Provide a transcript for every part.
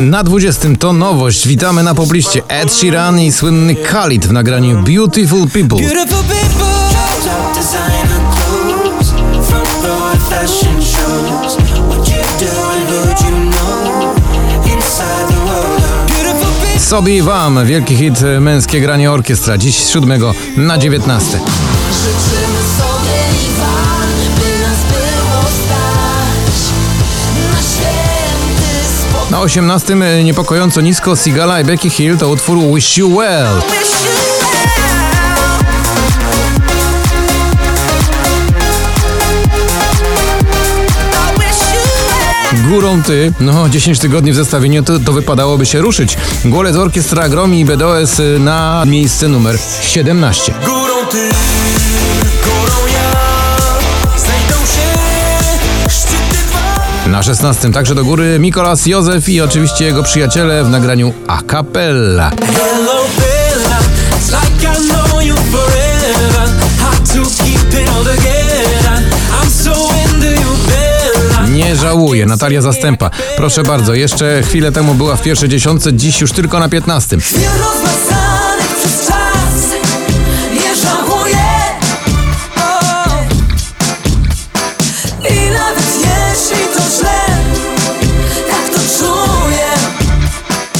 Na 20 to nowość. Witamy na pobliście Ed Sheeran i słynny Khalid w nagraniu Beautiful People. Sobie i wam, wielki hit męskie granie orkiestra. Dziś z 7 na 19. Na 18 e, niepokojąco nisko Sigala i Becky Hill to utwór Wish You Well. Górą ty, no 10 tygodni w zestawieniu to, to wypadałoby się ruszyć. Głolec Orkiestra Gromi i BDOS y, na miejsce numer 17. Górą ty, Na 16 także do góry Mikolas Józef i oczywiście jego przyjaciele w nagraniu a cappella. Nie żałuję, Natalia Zastępa. Proszę bardzo, jeszcze chwilę temu była w pierwszej dziesiątce, dziś już tylko na 15.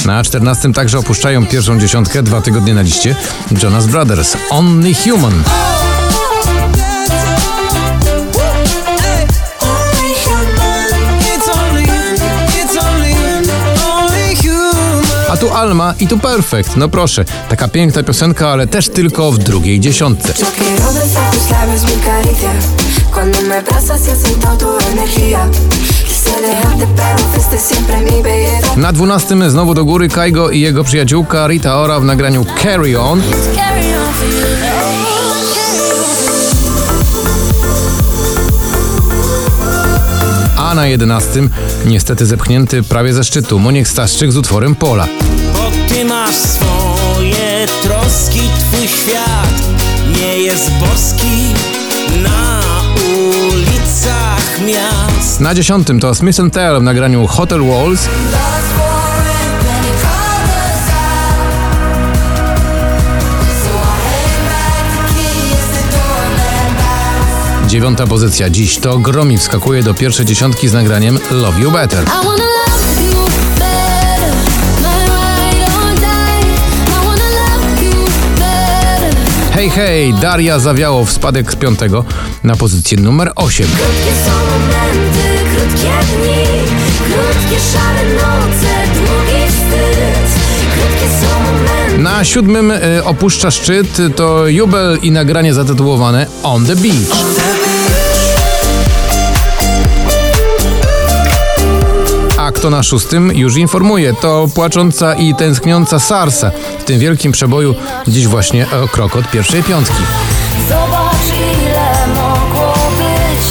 Na 14 także opuszczają pierwszą dziesiątkę, dwa tygodnie na liście Jonas Brothers, Only Human. A tu Alma i tu Perfect. No proszę, taka piękna piosenka, ale też tylko w drugiej dziesiątce. Na 12 znowu do góry Kaigo i jego przyjaciółka Rita Ora w nagraniu Carry On. A na 11 niestety zepchnięty prawie ze szczytu Moniek Staszczyk z utworem Pola. Bo ty masz swoje troski, twój świat nie jest boski na ulicach miast. Na 10 to Smith Tell w nagraniu Hotel Walls. Dziewiąta pozycja dziś to Gromi wskakuje do pierwszej dziesiątki z nagraniem Love You Better. Hej, hej, Daria zawiało w spadek z piątego na pozycję numer 8. Krótkie są momenty, krótkie dni, krótkie szare Na siódmym y, opuszcza szczyt to Jubel i nagranie zatytułowane On the Beach. A kto na szóstym już informuje, to płacząca i tęskniąca Sarsa w tym wielkim przeboju dziś właśnie o krok od pierwszej piątki. Zobacz ile mogło być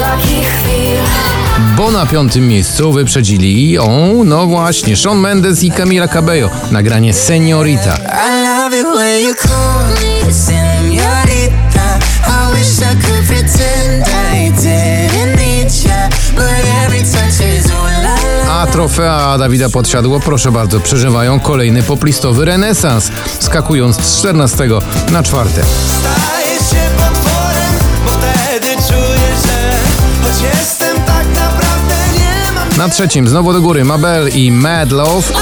takich chwil bo na piątym miejscu wyprzedzili o, no właśnie, Shawn Mendes i Camila Cabello. Nagranie Seniorita. A trofea Dawida Podsiadło, proszę bardzo, przeżywają kolejny poplistowy renesans, skakując z 14 na 4. Na trzecim znowu do góry Mabel i Mad Love.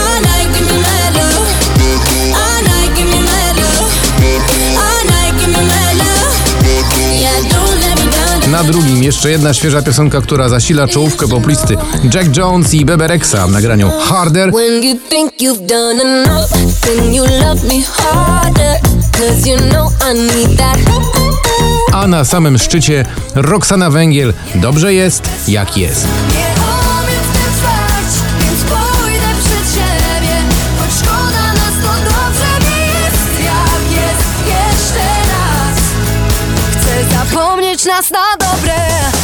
Na drugim jeszcze jedna świeża piosenka, która zasila czołówkę poplisty. Jack Jones i Bebe Rexha w nagraniu Harder. A na samym szczycie Roxana Węgiel. Dobrze jest jak jest. нас на добре.